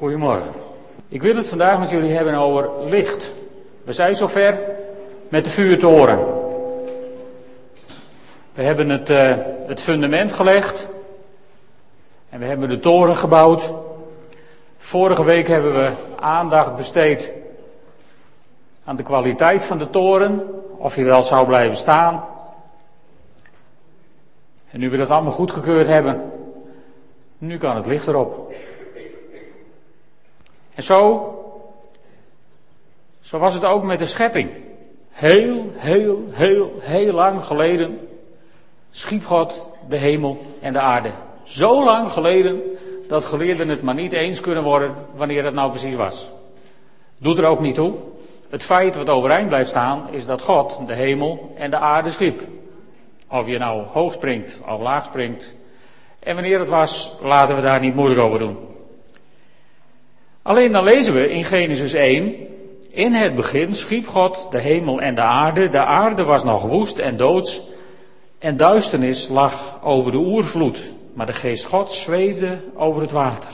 Goedemorgen. Ik wil het vandaag met jullie hebben over licht. We zijn zover met de vuurtoren. We hebben het, uh, het fundament gelegd. En we hebben de toren gebouwd. Vorige week hebben we aandacht besteed aan de kwaliteit van de toren. Of hij wel zou blijven staan. En nu we dat allemaal goedgekeurd hebben, nu kan het licht erop. En zo, zo was het ook met de schepping. Heel, heel, heel, heel lang geleden schiep God de hemel en de aarde. Zo lang geleden dat geleerden het maar niet eens kunnen worden wanneer het nou precies was. Doet er ook niet toe. Het feit wat overeind blijft staan is dat God de hemel en de aarde schiep. Of je nou hoog springt of laag springt. En wanneer het was, laten we daar niet moeilijk over doen. Alleen dan lezen we in Genesis 1. In het begin schiep God de hemel en de aarde. De aarde was nog woest en doods. En duisternis lag over de oervloed. Maar de geest God zweefde over het water.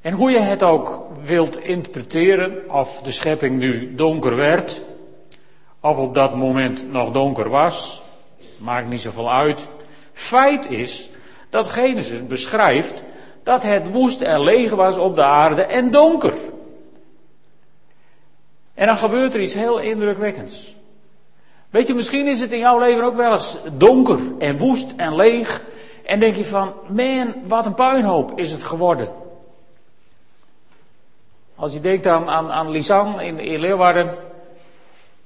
En hoe je het ook wilt interpreteren, of de schepping nu donker werd, of op dat moment nog donker was, maakt niet zoveel uit. Feit is dat Genesis beschrijft dat het woest en leeg was op de aarde en donker. En dan gebeurt er iets heel indrukwekkends. Weet je, misschien is het in jouw leven ook wel eens donker en woest en leeg. En denk je van, man, wat een puinhoop is het geworden. Als je denkt aan, aan, aan Lisanne in, in Leeuwarden,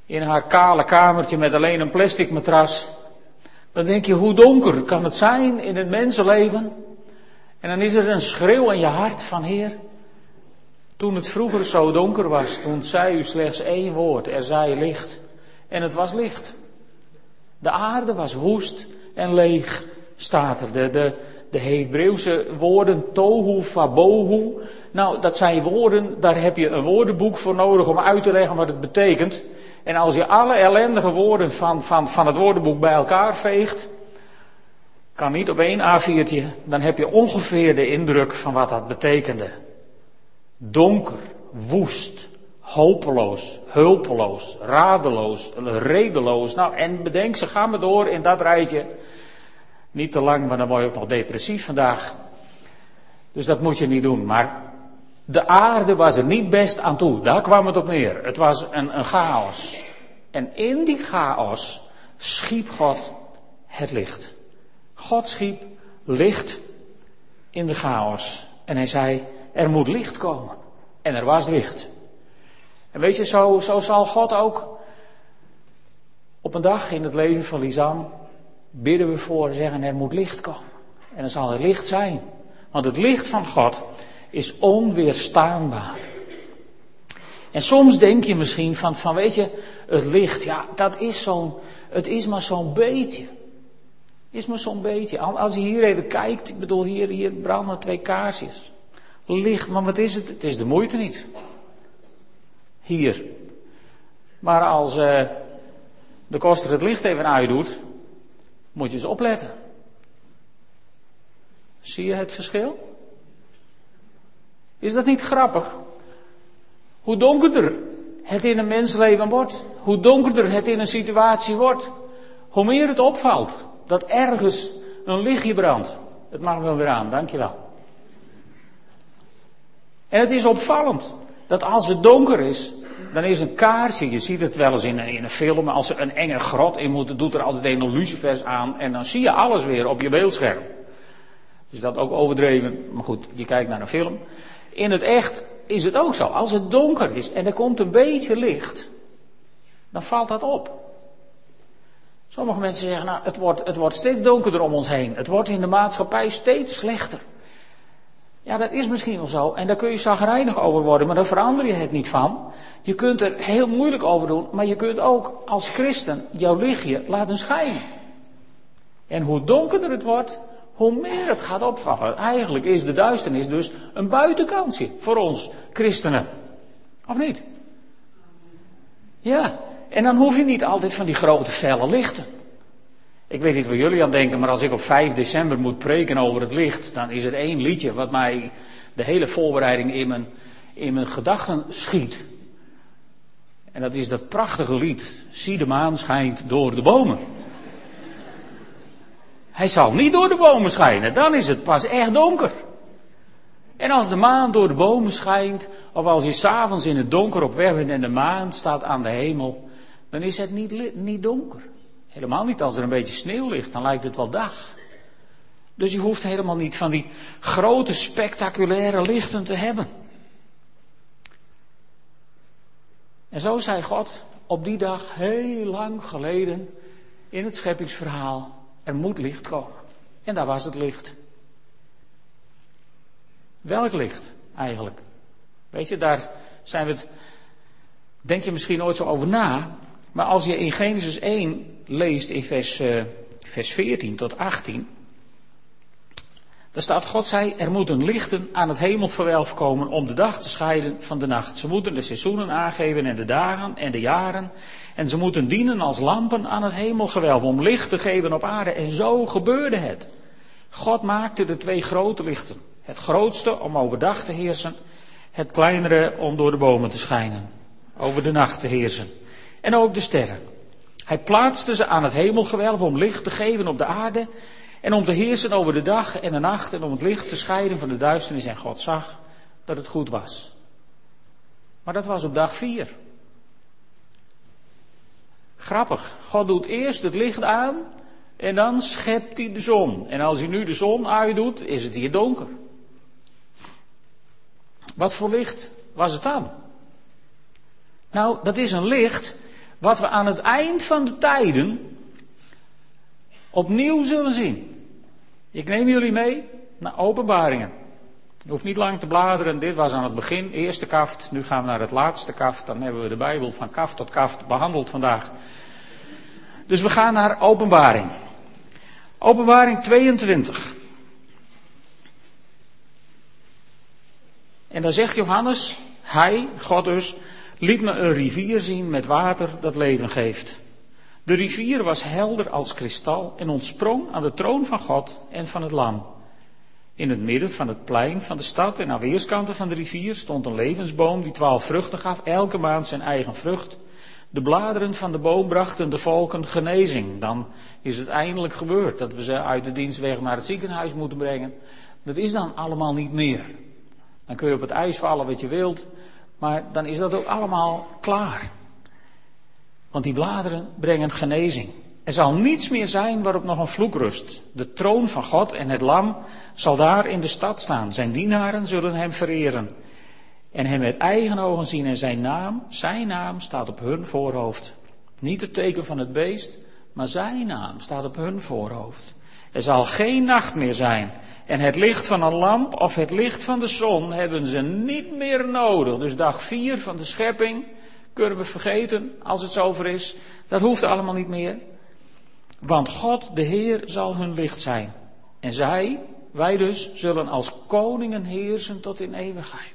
in haar kale kamertje met alleen een plastic matras, dan denk je, hoe donker kan het zijn in het mensenleven? En dan is er een schreeuw in je hart van Heer. Toen het vroeger zo donker was, toen zei u slechts één woord, er zij licht. En het was licht. De aarde was woest en leeg, staat er. De, de, de Hebreeuwse woorden tohu, fabohu. Nou, dat zijn woorden, daar heb je een woordenboek voor nodig om uit te leggen wat het betekent. En als je alle ellendige woorden van, van, van het woordenboek bij elkaar veegt, kan niet op één A4'tje, dan heb je ongeveer de indruk van wat dat betekende. Donker, woest, hopeloos, hulpeloos, radeloos, redeloos. Nou, en bedenk, ze gaan maar door in dat rijtje. Niet te lang, want dan word je ook nog depressief vandaag. Dus dat moet je niet doen. Maar de aarde was er niet best aan toe. Daar kwam het op neer. Het was een, een chaos. En in die chaos schiep God het licht. God schiep licht in de chaos. En hij zei, er moet licht komen. En er was licht. En weet je, zo, zo zal God ook op een dag in het leven van Lisanne bidden we voor en zeggen er moet licht komen. En dan zal er licht zijn. Want het licht van God is onweerstaanbaar. En soms denk je misschien van, van weet je, het licht, ja, dat is zo'n, het is maar zo'n beetje. Is maar zo'n beetje. Als je hier even kijkt, ik bedoel, hier, hier branden twee kaarsjes. Licht, maar wat is het? Het is de moeite niet. Hier. Maar als uh, de koster het licht even uitdoet, moet je eens opletten. Zie je het verschil? Is dat niet grappig? Hoe donkerder het in een mensleven wordt, hoe donkerder het in een situatie wordt, hoe meer het opvalt dat ergens een lichtje brandt. Het mag wel weer aan, dankjewel. En het is opvallend dat als het donker is, dan is een kaarsje, je ziet het wel eens in een, in een film, als er een enge grot in moet, doet er altijd een lucifers aan en dan zie je alles weer op je beeldscherm. Is dat ook overdreven? Maar goed, je kijkt naar een film. In het echt is het ook zo. Als het donker is en er komt een beetje licht, dan valt dat op. Sommige mensen zeggen, nou, het wordt, het wordt steeds donkerder om ons heen. Het wordt in de maatschappij steeds slechter. Ja, dat is misschien wel zo. En daar kun je zagrijnig over worden, maar daar verander je het niet van. Je kunt er heel moeilijk over doen, maar je kunt ook als christen jouw lichtje laten schijnen. En hoe donkerder het wordt, hoe meer het gaat opvallen. Eigenlijk is de duisternis dus een buitenkansje voor ons christenen. Of niet? Ja, en dan hoef je niet altijd van die grote felle lichten. Ik weet niet waar jullie aan denken, maar als ik op 5 december moet preken over het licht, dan is er één liedje wat mij de hele voorbereiding in mijn, in mijn gedachten schiet. En dat is dat prachtige lied, Zie de maan schijnt door de bomen. Hij zal niet door de bomen schijnen, dan is het pas echt donker. En als de maan door de bomen schijnt, of als je s'avonds in het donker op weg en de maan staat aan de hemel, dan is het niet, niet donker. Helemaal niet als er een beetje sneeuw ligt, dan lijkt het wel dag. Dus je hoeft helemaal niet van die grote spectaculaire lichten te hebben. En zo zei God op die dag heel lang geleden in het scheppingsverhaal, er moet licht komen. En daar was het licht. Welk licht eigenlijk? Weet je, daar zijn we het, denk je misschien nooit zo over na. Maar als je in Genesis 1 leest in vers, uh, vers 14 tot 18. Daar staat, God zei, er moeten lichten aan het hemelverwelf komen om de dag te scheiden van de nacht. Ze moeten de seizoenen aangeven en de dagen en de jaren. En ze moeten dienen als lampen aan het hemelgewelf om licht te geven op aarde. En zo gebeurde het. God maakte de twee grote lichten. Het grootste om overdag te heersen, het kleinere om door de bomen te schijnen. Over de nacht te heersen. En ook de sterren. Hij plaatste ze aan het hemelgewelf om licht te geven op de aarde en om te heersen over de dag en de nacht en om het licht te scheiden van de duisternis. En God zag dat het goed was. Maar dat was op dag vier. Grappig. God doet eerst het licht aan en dan schept hij de zon. En als hij nu de zon uitdoet, is het hier donker. Wat voor licht was het dan? Nou, dat is een licht wat we aan het eind van de tijden opnieuw zullen zien. Ik neem jullie mee naar openbaringen. Je hoeft niet lang te bladeren, dit was aan het begin, eerste kaft. Nu gaan we naar het laatste kaft, dan hebben we de Bijbel van kaft tot kaft behandeld vandaag. Dus we gaan naar openbaring. Openbaring 22. En dan zegt Johannes, hij, God dus, liet me een rivier zien met water dat leven geeft. De rivier was helder als kristal en ontsprong aan de troon van God en van het Lam. In het midden van het plein van de stad en aan weerskanten van de rivier stond een levensboom die twaalf vruchten gaf, elke maand zijn eigen vrucht. De bladeren van de boom brachten de volken genezing. Dan is het eindelijk gebeurd dat we ze uit de dienstweg naar het ziekenhuis moeten brengen. Dat is dan allemaal niet meer. Dan kun je op het ijs vallen wat je wilt. Maar dan is dat ook allemaal klaar. Want die bladeren brengen genezing. Er zal niets meer zijn waarop nog een vloek rust. De troon van God en het lam zal daar in de stad staan. Zijn dienaren zullen hem vereren. En hem met eigen ogen zien en zijn naam, zijn naam staat op hun voorhoofd. Niet het teken van het beest, maar zijn naam staat op hun voorhoofd. Er zal geen nacht meer zijn. En het licht van een lamp of het licht van de zon hebben ze niet meer nodig. Dus dag vier van de schepping kunnen we vergeten als het zover is. Dat hoeft allemaal niet meer. Want God, de Heer, zal hun licht zijn. En zij, wij dus, zullen als koningen heersen tot in eeuwigheid.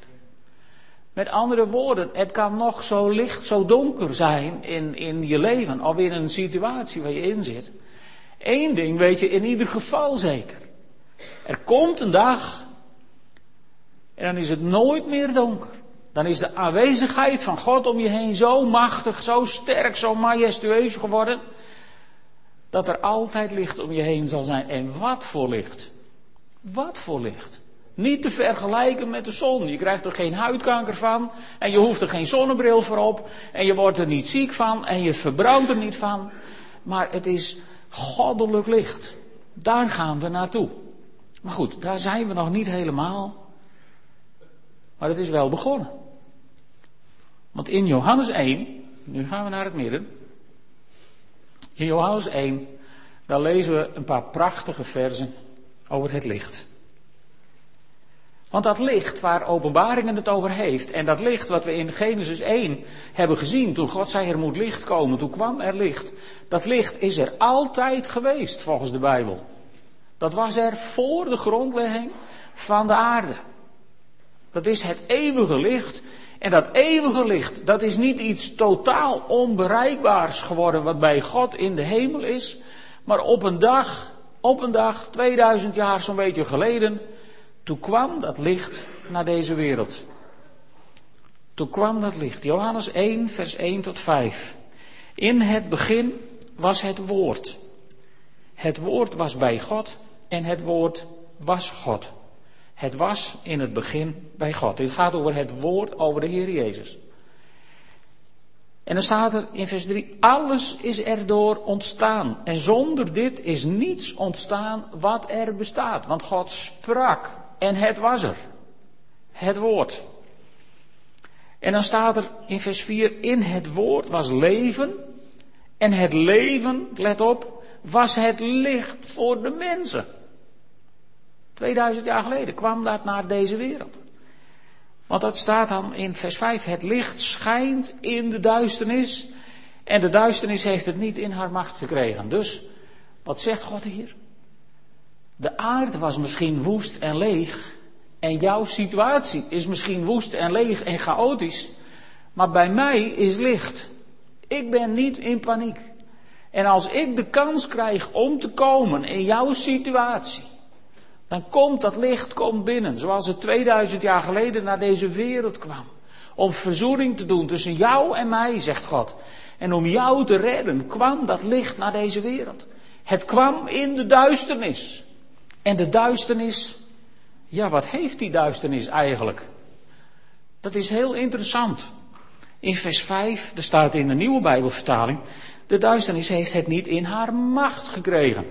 Met andere woorden, het kan nog zo licht, zo donker zijn in, in je leven of in een situatie waar je in zit. Eén ding weet je in ieder geval zeker. Er komt een dag en dan is het nooit meer donker. Dan is de aanwezigheid van God om je heen zo machtig, zo sterk, zo majestueus geworden. Dat er altijd licht om je heen zal zijn. En wat voor licht? Wat voor licht? Niet te vergelijken met de zon. Je krijgt er geen huidkanker van. En je hoeft er geen zonnebril voor op. En je wordt er niet ziek van. En je verbrandt er niet van. Maar het is goddelijk licht. Daar gaan we naartoe. Maar goed, daar zijn we nog niet helemaal. Maar het is wel begonnen. Want in Johannes 1, nu gaan we naar het midden. In Johannes 1, daar lezen we een paar prachtige versen over het licht. Want dat licht waar openbaringen het over heeft, en dat licht wat we in Genesis 1 hebben gezien, toen God zei er moet licht komen, toen kwam er licht. Dat licht is er altijd geweest volgens de Bijbel. Dat was er voor de grondlegging van de aarde. Dat is het eeuwige licht. En dat eeuwige licht, dat is niet iets totaal onbereikbaars geworden wat bij God in de hemel is. Maar op een dag, op een dag, 2000 jaar zo'n beetje geleden, toen kwam dat licht naar deze wereld. Toen kwam dat licht. Johannes 1, vers 1 tot 5. In het begin was het woord. Het woord was bij God en het woord was God. Het was in het begin bij God. Dit gaat over het woord over de Heer Jezus. En dan staat er in vers 3, alles is erdoor ontstaan. En zonder dit is niets ontstaan wat er bestaat. Want God sprak en het was er. Het woord. En dan staat er in vers 4, in het woord was leven. En het leven, let op, was het licht voor de mensen. 2000 jaar geleden kwam dat naar deze wereld. Want dat staat dan in vers 5. Het licht schijnt in de duisternis. En de duisternis heeft het niet in haar macht gekregen. Dus, wat zegt God hier? De aarde was misschien woest en leeg. En jouw situatie is misschien woest en leeg en chaotisch. Maar bij mij is licht. Ik ben niet in paniek. En als ik de kans krijg om te komen in jouw situatie dan komt dat licht komt binnen, zoals het 2000 jaar geleden naar deze wereld kwam. Om verzoening te doen tussen jou en mij, zegt God. En om jou te redden kwam dat licht naar deze wereld. Het kwam in de duisternis. En de duisternis, ja, wat heeft die duisternis eigenlijk? Dat is heel interessant. In vers 5, er staat in de nieuwe Bijbelvertaling, de duisternis heeft het niet in haar macht gekregen.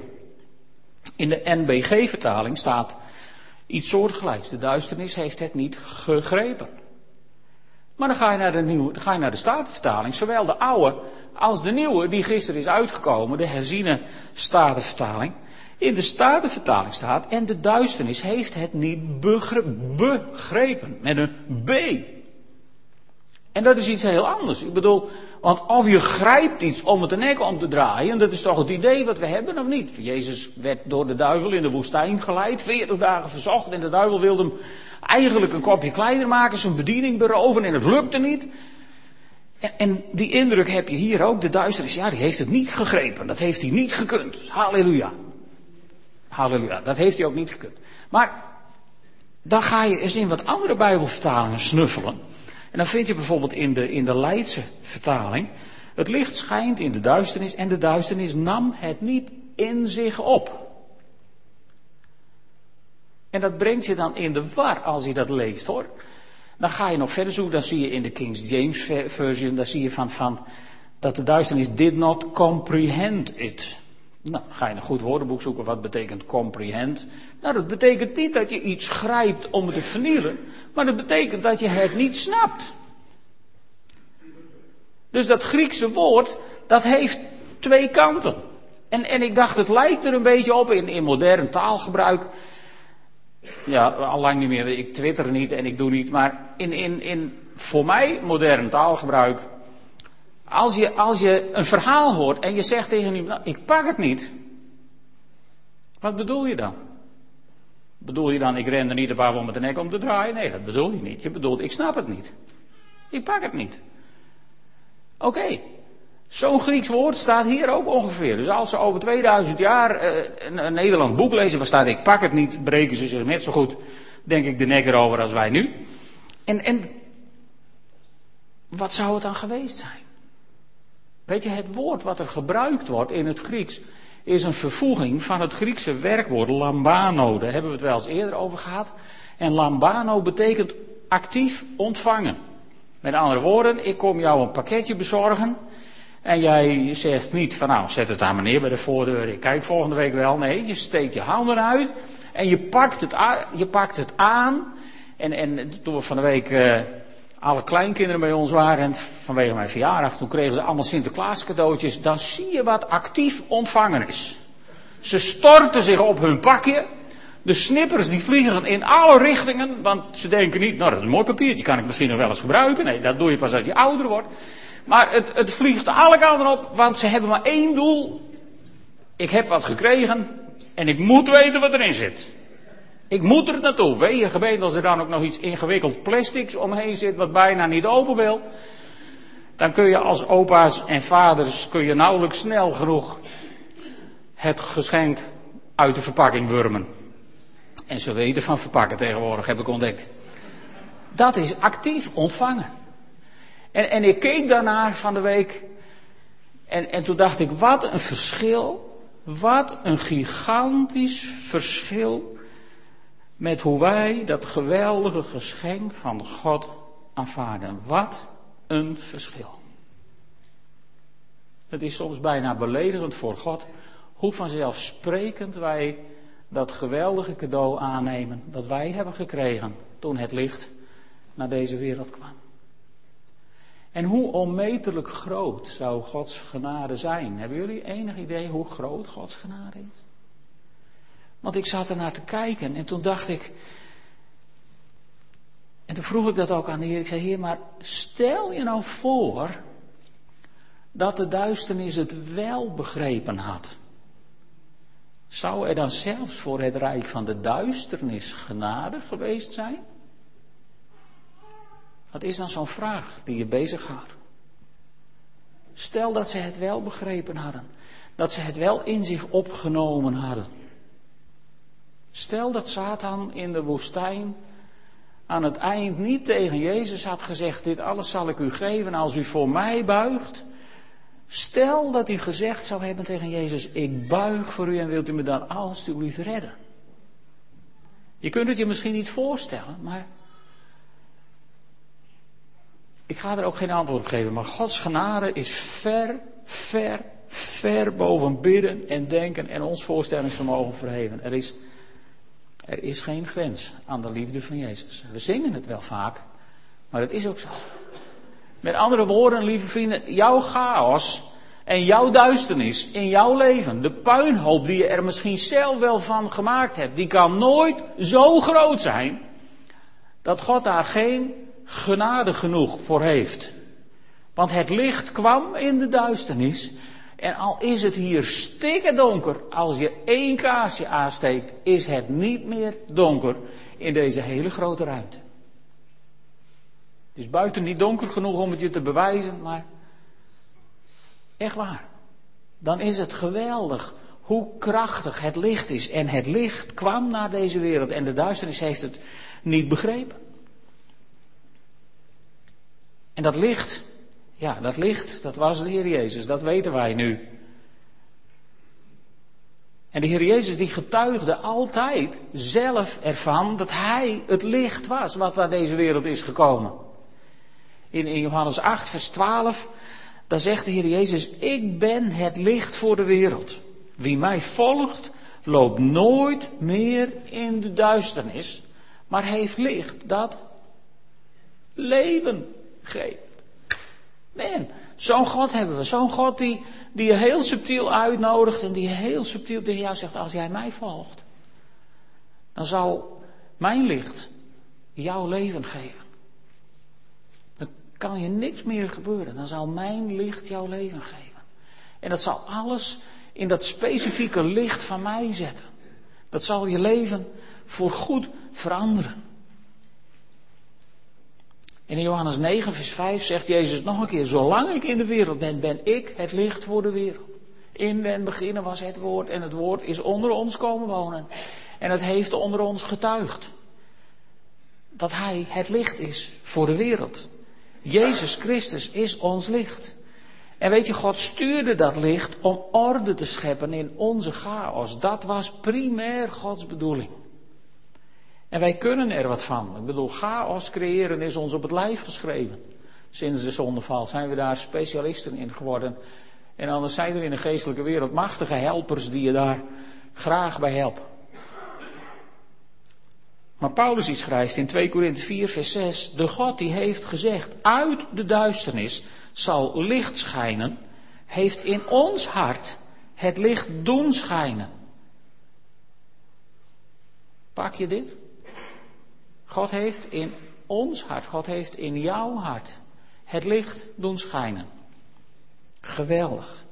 In de NBG-vertaling staat iets soortgelijks. De duisternis heeft het niet gegrepen. Maar dan ga je naar de, nieuwe, dan ga je naar de Statenvertaling. Zowel de oude als de nieuwe, die gisteren is uitgekomen, de herziene Statenvertaling. In de Statenvertaling staat, en de duisternis heeft het niet begrepen. Met een B. En dat is iets heel anders. Ik bedoel, want of je grijpt iets om het de nek om te draaien, dat is toch het idee wat we hebben of niet? Jezus werd door de duivel in de woestijn geleid, 40 dagen verzocht en de duivel wilde hem eigenlijk een kopje kleiner maken, zijn bediening beroven en het lukte niet. En, en die indruk heb je hier ook, de duisternis, ja die heeft het niet gegrepen, dat heeft hij niet gekund. Halleluja. Halleluja, dat heeft hij ook niet gekund. Maar dan ga je eens in wat andere Bijbelvertalingen snuffelen. En dan vind je bijvoorbeeld in de, in de Leidse vertaling. Het licht schijnt in de duisternis en de duisternis nam het niet in zich op. En dat brengt je dan in de war als je dat leest hoor. Dan ga je nog verder zoeken, dan zie je in de King James version, daar zie je van, van dat de duisternis did not comprehend it. Nou, ga je een goed woordenboek zoeken, wat betekent comprehend? Nou, dat betekent niet dat je iets grijpt om het te vernielen, maar dat betekent dat je het niet snapt. Dus dat Griekse woord, dat heeft twee kanten. En, en ik dacht, het lijkt er een beetje op in, in modern taalgebruik. Ja, al lang niet meer. Ik twitter niet en ik doe niet. Maar in, in, in voor mij modern taalgebruik. Als je, als je een verhaal hoort en je zegt tegen iemand, nou, ik pak het niet. Wat bedoel je dan? Bedoel je dan, ik ren er niet een paar om met de nek om te draaien? Nee, dat bedoel je niet. Je bedoelt, ik snap het niet. Ik pak het niet. Oké. Zo'n Grieks woord staat hier ook ongeveer. Dus als ze over 2000 jaar uh, een, een Nederland boek lezen waar staat ik pak het niet, breken ze zich net zo goed, denk ik, de nek erover als wij nu. En, en wat zou het dan geweest zijn? Weet je, het woord wat er gebruikt wordt in het Grieks is een vervoeging van het Griekse werkwoord lambano. Daar hebben we het wel eens eerder over gehad. En lambano betekent actief ontvangen. Met andere woorden, ik kom jou een pakketje bezorgen. En jij zegt niet van nou, zet het aan meneer bij de voordeur, ik kijk volgende week wel. Nee, je steekt je handen uit en je pakt het, je pakt het aan. En, en toen we van de week uh, alle kleinkinderen bij ons waren en vanwege mijn verjaardag, toen kregen ze allemaal Sinterklaas cadeautjes. Dan zie je wat actief ontvangen is. Ze storten zich op hun pakje. De snippers die vliegen in alle richtingen, want ze denken niet, nou dat is een mooi papiertje, kan ik misschien nog wel eens gebruiken. Nee, dat doe je pas als je ouder wordt. Maar het, het vliegt alle kanten op, want ze hebben maar één doel. Ik heb wat gekregen en ik moet weten wat erin zit. Ik moet er naartoe. Weet je als er dan ook nog iets ingewikkeld plastics omheen zit wat bijna niet open wil. Dan kun je als opa's en vaders kun je nauwelijks snel genoeg het geschenk uit de verpakking wurmen. En ze weten van verpakken tegenwoordig, heb ik ontdekt. Dat is actief ontvangen. En, en ik keek daarnaar van de week. En, en toen dacht ik, wat een verschil. Wat een gigantisch verschil. Met hoe wij dat geweldige geschenk van God aanvaarden. Wat een verschil. Het is soms bijna beledigend voor God hoe vanzelfsprekend wij dat geweldige cadeau aannemen dat wij hebben gekregen toen het licht naar deze wereld kwam. En hoe onmetelijk groot zou Gods genade zijn? Hebben jullie enig idee hoe groot Gods genade is? Want ik zat er naar te kijken en toen dacht ik. En toen vroeg ik dat ook aan de Heer. Ik zei: Heer, maar stel je nou voor dat de duisternis het wel begrepen had. Zou er dan zelfs voor het rijk van de duisternis genade geweest zijn? Wat is dan zo'n vraag die je bezighoudt? Stel dat ze het wel begrepen hadden. Dat ze het wel in zich opgenomen hadden. Stel dat Satan in de woestijn aan het eind niet tegen Jezus had gezegd: Dit alles zal ik u geven als u voor mij buigt. Stel dat hij gezegd zou hebben tegen Jezus: Ik buig voor u en wilt u me dan alstublieft redden. Je kunt het je misschien niet voorstellen, maar. Ik ga er ook geen antwoord op geven, maar Gods genade is ver, ver, ver boven bidden en denken en ons voorstellingsvermogen verheven. Er is, er is geen grens aan de liefde van Jezus. We zingen het wel vaak, maar het is ook zo. Met andere woorden, lieve vrienden, jouw chaos en jouw duisternis in jouw leven, de puinhoop die je er misschien zelf wel van gemaakt hebt, die kan nooit zo groot zijn dat God daar geen genade genoeg voor heeft. Want het licht kwam in de duisternis. En al is het hier stikken donker, als je één kaarsje aansteekt, is het niet meer donker in deze hele grote ruimte. Het is buiten niet donker genoeg om het je te bewijzen, maar echt waar. Dan is het geweldig hoe krachtig het licht is. En het licht kwam naar deze wereld en de duisternis heeft het niet begrepen. En dat licht, ja, dat licht, dat was de Heer Jezus, dat weten wij nu. En de Heer Jezus die getuigde altijd zelf ervan dat Hij het licht was wat naar deze wereld is gekomen in, in Johannes 8, vers 12, daar zegt de Heer Jezus, ik ben het licht voor de wereld. Wie mij volgt, loopt nooit meer in de duisternis, maar heeft licht dat leven geeft. Man, zo'n God hebben we. Zo'n God die, die je heel subtiel uitnodigt en die heel subtiel tegen jou zegt, als jij mij volgt, dan zal mijn licht jouw leven geven kan je niks meer gebeuren. Dan zal mijn licht jouw leven geven. En dat zal alles in dat specifieke licht van mij zetten. Dat zal je leven voor goed veranderen. in Johannes 9, vers 5 zegt Jezus nog een keer: Zolang ik in de wereld ben, ben ik het licht voor de wereld. In den beginnen was het woord en het woord is onder ons komen wonen. En het heeft onder ons getuigd. Dat hij het licht is voor de wereld. Jezus Christus is ons licht. En weet je, God stuurde dat licht om orde te scheppen in onze chaos. Dat was primair Gods bedoeling. En wij kunnen er wat van. Ik bedoel, chaos creëren is ons op het lijf geschreven. Sinds de zondeval zijn we daar specialisten in geworden. En anders zijn er in de geestelijke wereld machtige helpers die je daar graag bij helpen. Maar Paulus iets schrijft in 2 Korinthe 4, vers 6. De God die heeft gezegd, uit de duisternis zal licht schijnen, heeft in ons hart het licht doen schijnen. Pak je dit? God heeft in ons hart, God heeft in jouw hart het licht doen schijnen. Geweldig.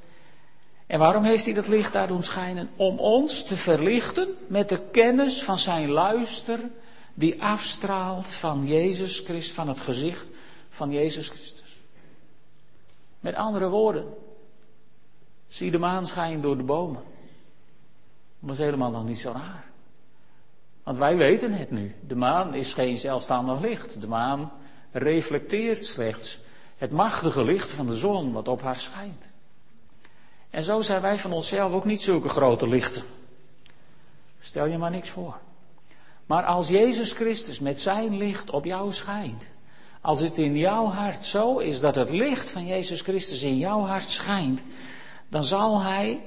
En waarom heeft hij dat licht daar doen schijnen? Om ons te verlichten met de kennis van zijn luister die afstraalt van Jezus Christus, van het gezicht van Jezus Christus. Met andere woorden, zie de maan schijnen door de bomen. Dat is helemaal nog niet zo raar. Want wij weten het nu. De maan is geen zelfstandig licht. De maan reflecteert slechts het machtige licht van de zon wat op haar schijnt. En zo zijn wij van onszelf ook niet zulke grote lichten. Stel je maar niks voor. Maar als Jezus Christus met zijn licht op jou schijnt, als het in jouw hart zo is dat het licht van Jezus Christus in jouw hart schijnt, dan zal Hij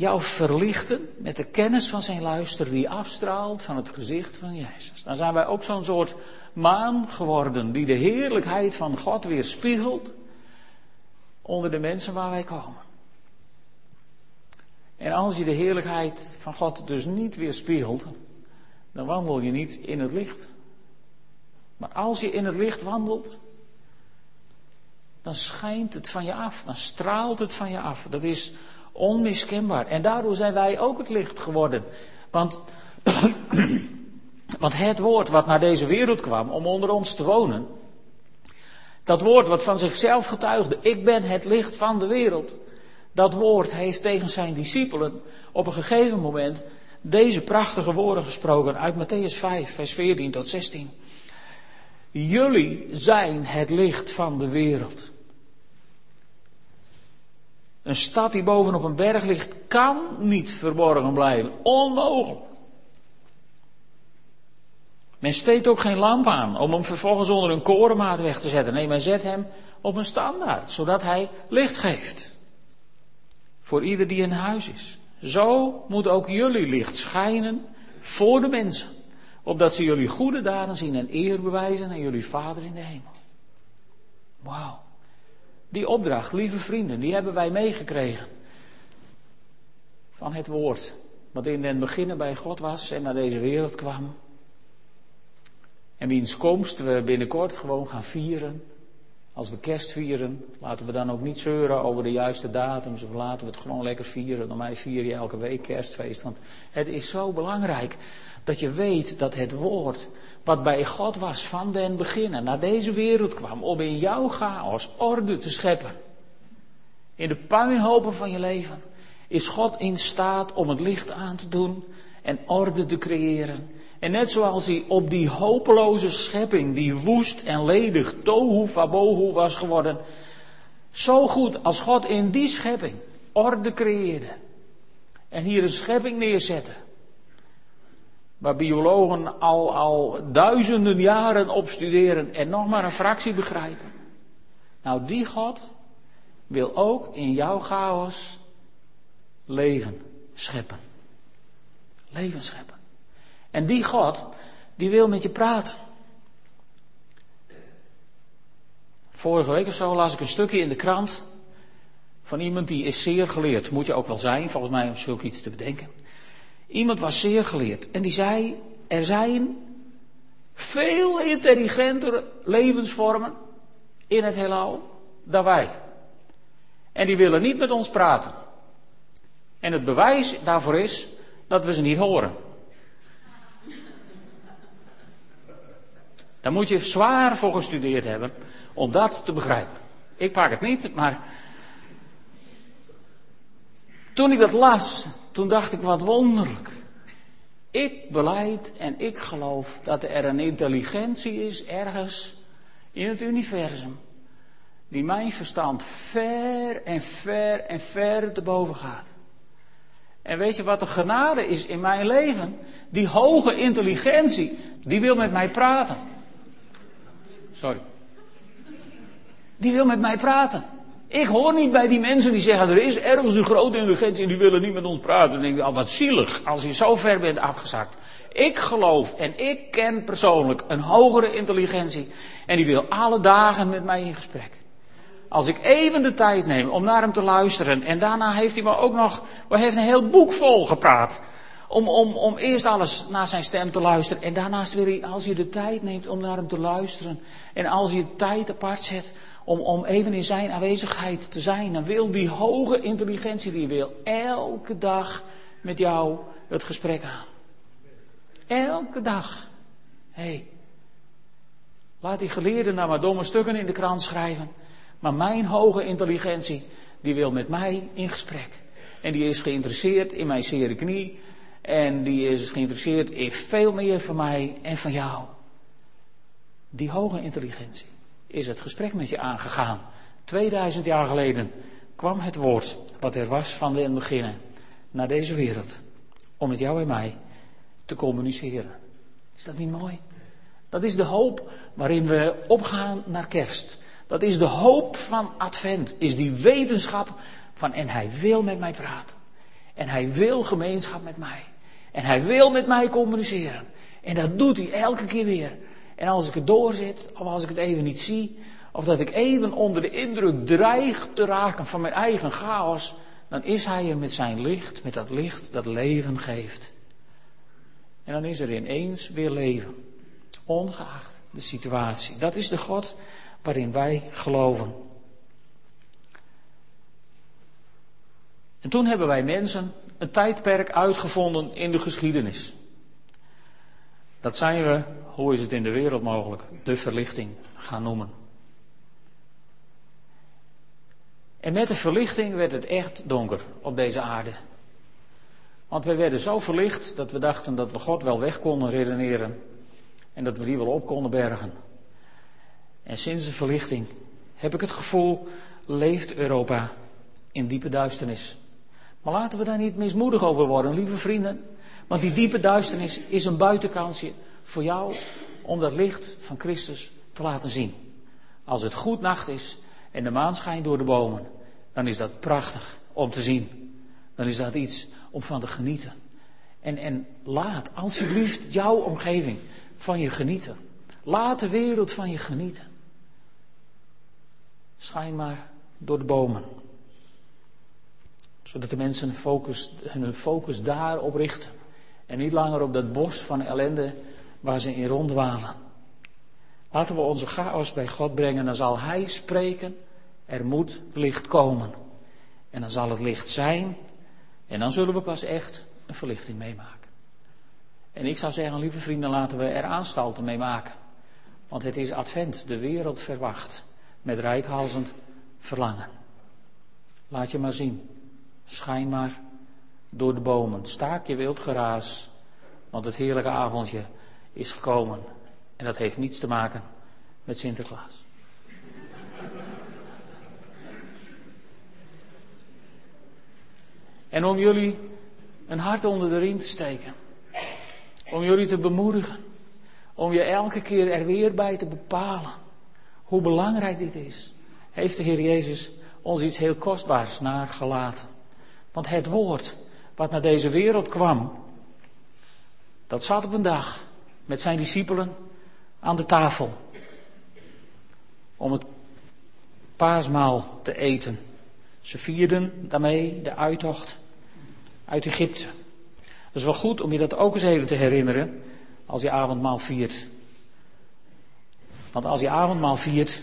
jou verlichten met de kennis van zijn luister die afstraalt van het gezicht van Jezus. Dan zijn wij ook zo'n soort maan geworden die de heerlijkheid van God weer spiegelt onder de mensen waar wij komen. En als je de heerlijkheid van God dus niet weer spiegelt, dan wandel je niet in het licht. Maar als je in het licht wandelt, dan schijnt het van je af, dan straalt het van je af. Dat is onmiskenbaar. En daardoor zijn wij ook het licht geworden. Want, want het woord wat naar deze wereld kwam om onder ons te wonen, dat woord wat van zichzelf getuigde, ik ben het licht van de wereld. Dat woord heeft tegen zijn discipelen op een gegeven moment deze prachtige woorden gesproken uit Matthäus 5, vers 14 tot 16. Jullie zijn het licht van de wereld. Een stad die bovenop een berg ligt, kan niet verborgen blijven. Onmogelijk. Men steekt ook geen lamp aan om hem vervolgens onder een korenmaat weg te zetten. Nee, men zet hem op een standaard, zodat hij licht geeft. Voor ieder die in huis is. Zo moet ook jullie licht schijnen voor de mensen. Opdat ze jullie goede daden zien en eer bewijzen aan jullie Vader in de hemel. Wauw. Die opdracht, lieve vrienden, die hebben wij meegekregen. Van het woord. Wat in den beginnen bij God was en naar deze wereld kwam. En wiens komst we binnenkort gewoon gaan vieren. Als we kerst vieren, laten we dan ook niet zeuren over de juiste datums. Of laten we het gewoon lekker vieren. Door mij vier je elke week kerstfeest. Want het is zo belangrijk dat je weet dat het woord wat bij God was van den beginnen naar deze wereld kwam om in jouw chaos orde te scheppen. In de puinhopen van je leven is God in staat om het licht aan te doen en orde te creëren. En net zoals hij op die hopeloze schepping, die woest en ledig, tohu vabohu was geworden, zo goed als God in die schepping orde creëerde en hier een schepping neerzette, waar biologen al, al duizenden jaren op studeren en nog maar een fractie begrijpen. Nou, die God wil ook in jouw chaos leven scheppen. Leven scheppen. En die God, die wil met je praten. Vorige week of zo las ik een stukje in de krant van iemand die is zeer geleerd. Moet je ook wel zijn, volgens mij, om zulke iets te bedenken. Iemand was zeer geleerd en die zei: Er zijn veel intelligentere levensvormen in het heelal dan wij. En die willen niet met ons praten. En het bewijs daarvoor is dat we ze niet horen. Daar moet je zwaar voor gestudeerd hebben om dat te begrijpen. Ik pak het niet, maar. Toen ik dat las, toen dacht ik wat wonderlijk. Ik beleid en ik geloof dat er een intelligentie is ergens in het universum. Die mijn verstand ver en ver en ver te boven gaat. En weet je wat de genade is in mijn leven? Die hoge intelligentie, die wil met mij praten. Sorry. Die wil met mij praten. Ik hoor niet bij die mensen die zeggen, er is ergens een grote intelligentie en die willen niet met ons praten. Dan denk ik, oh, wat zielig als je zo ver bent afgezakt. Ik geloof en ik ken persoonlijk een hogere intelligentie en die wil alle dagen met mij in gesprek. Als ik even de tijd neem om naar hem te luisteren en daarna heeft hij me ook nog, heeft een heel boek vol gepraat. Om, om, om eerst alles naar zijn stem te luisteren. En daarnaast weer, als je de tijd neemt om naar hem te luisteren. En als je tijd apart zet om, om even in zijn aanwezigheid te zijn. Dan wil die hoge intelligentie, die wil elke dag met jou het gesprek aan. Elke dag. Hé. Hey, laat die geleerden nou maar domme stukken in de krant schrijven. Maar mijn hoge intelligentie, die wil met mij in gesprek. En die is geïnteresseerd in mijn zere knie En die is geïnteresseerd in veel meer van mij en van jou. Die hoge intelligentie is het gesprek met je aangegaan. 2000 jaar geleden kwam het woord wat er was van de beginnen naar deze wereld. Om met jou en mij te communiceren. Is dat niet mooi? Dat is de hoop waarin we opgaan naar kerst. Dat is de hoop van Advent. Is die wetenschap van en hij wil met mij praten. En hij wil gemeenschap met mij. En hij wil met mij communiceren. En dat doet hij elke keer weer. En als ik het doorzit, of als ik het even niet zie, of dat ik even onder de indruk dreig te raken van mijn eigen chaos, dan is hij er met zijn licht, met dat licht dat leven geeft. En dan is er ineens weer leven, ongeacht de situatie. Dat is de God waarin wij geloven. En toen hebben wij mensen een tijdperk uitgevonden in de geschiedenis. Dat zijn we, hoe is het in de wereld mogelijk, de verlichting gaan noemen. En met de verlichting werd het echt donker op deze aarde. Want we werden zo verlicht dat we dachten dat we God wel weg konden redeneren. En dat we die wel op konden bergen. En sinds de verlichting heb ik het gevoel, leeft Europa in diepe duisternis. Maar laten we daar niet mismoedig over worden, lieve vrienden. Want die diepe duisternis is een buitenkansje voor jou om dat licht van Christus te laten zien. Als het goed nacht is en de maan schijnt door de bomen, dan is dat prachtig om te zien. Dan is dat iets om van te genieten. En, en laat alsjeblieft jouw omgeving van je genieten. Laat de wereld van je genieten. Schijn maar door de bomen. Zodat de mensen focus, hun focus daarop richten. En niet langer op dat bos van ellende waar ze in rondwalen. Laten we onze chaos bij God brengen, dan zal Hij spreken. Er moet licht komen. En dan zal het licht zijn. En dan zullen we pas echt een verlichting meemaken. En ik zou zeggen, lieve vrienden, laten we er aanstalten mee maken. Want het is advent, de wereld verwacht. Met rijkhalzend verlangen. Laat je maar zien. Schijn maar door de bomen. Staak je wild geraas. Want het heerlijke avondje is gekomen. En dat heeft niets te maken met Sinterklaas. En om jullie een hart onder de riem te steken. Om jullie te bemoedigen. Om je elke keer er weer bij te bepalen hoe belangrijk dit is. Heeft de Heer Jezus ons iets heel kostbaars naargelaten. Want het woord wat naar deze wereld kwam, dat zat op een dag met zijn discipelen aan de tafel. Om het paasmaal te eten. Ze vierden daarmee de uittocht uit Egypte. Dat is wel goed om je dat ook eens even te herinneren als je avondmaal viert. Want als je avondmaal viert,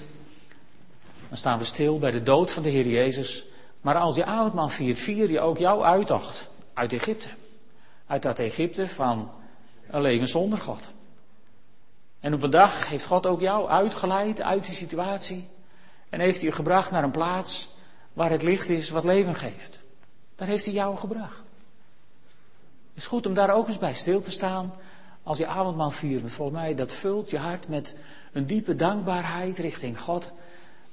dan staan we stil bij de dood van de Heer Jezus. Maar als je avondmaal viert, vier je ook jouw uittocht uit Egypte. Uit dat Egypte van een leven zonder God. En op een dag heeft God ook jou uitgeleid uit die situatie. En heeft hij je gebracht naar een plaats waar het licht is wat leven geeft. Daar heeft hij jou gebracht. Het is goed om daar ook eens bij stil te staan als je avondmaal viert. Volgens mij, dat vult je hart met een diepe dankbaarheid richting God.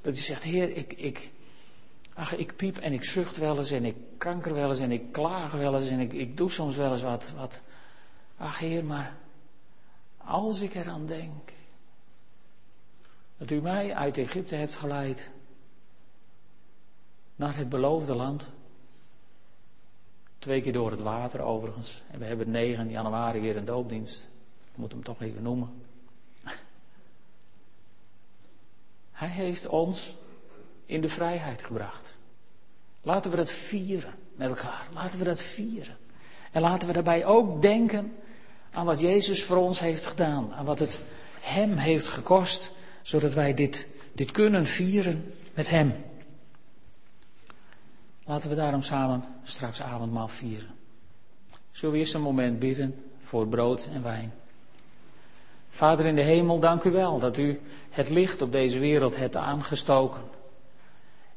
Dat je zegt, Heer, ik, ik, ach, ik piep en ik zucht wel eens en ik kanker wel eens en ik klaag wel eens en ik, ik doe soms wel eens wat, wat. Ach Heer, maar als ik eraan denk dat u mij uit Egypte hebt geleid naar het beloofde land. Twee keer door het water overigens. En we hebben 9 januari weer een doopdienst. Ik moet hem toch even noemen. Hij heeft ons in de vrijheid gebracht. Laten we dat vieren met elkaar. Laten we dat vieren. En laten we daarbij ook denken aan wat Jezus voor ons heeft gedaan. Aan wat het Hem heeft gekost, zodat wij dit, dit kunnen vieren met Hem. Laten we daarom samen straks avondmaal vieren. Zullen we eerst een moment bidden voor brood en wijn. Vader in de hemel, dank u wel dat u het licht op deze wereld hebt aangestoken.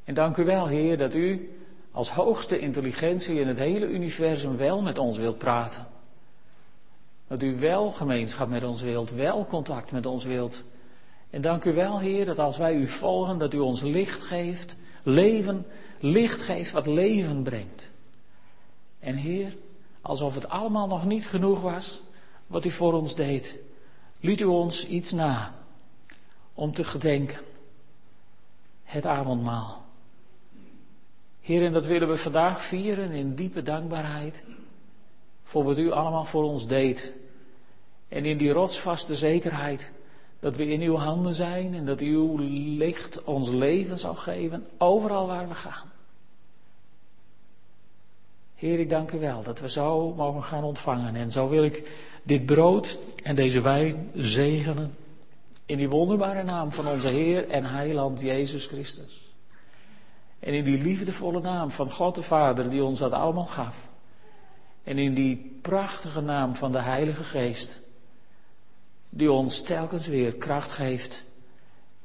En dank u wel, Heer, dat u als hoogste intelligentie in het hele universum wel met ons wilt praten. Dat u wel gemeenschap met ons wilt, wel contact met ons wilt. En dank u wel, Heer, dat als wij u volgen, dat u ons licht geeft, leven, licht geeft wat leven brengt. En Heer, alsof het allemaal nog niet genoeg was wat u voor ons deed, liet u ons iets na om te gedenken. Het avondmaal. Heer, en dat willen we vandaag vieren in diepe dankbaarheid voor wat u allemaal voor ons deed. En in die rotsvaste zekerheid dat we in uw handen zijn en dat uw licht ons leven zal geven overal waar we gaan. Heer, ik dank u wel dat we zo mogen gaan ontvangen. En zo wil ik dit brood en deze wijn zegenen in die wonderbare naam van onze Heer en Heiland Jezus Christus. En in die liefdevolle naam van God de Vader die ons dat allemaal gaf. En in die prachtige naam van de Heilige Geest die ons telkens weer kracht geeft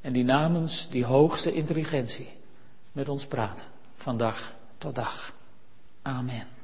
en die namens die hoogste intelligentie met ons praat van dag tot dag. Amen.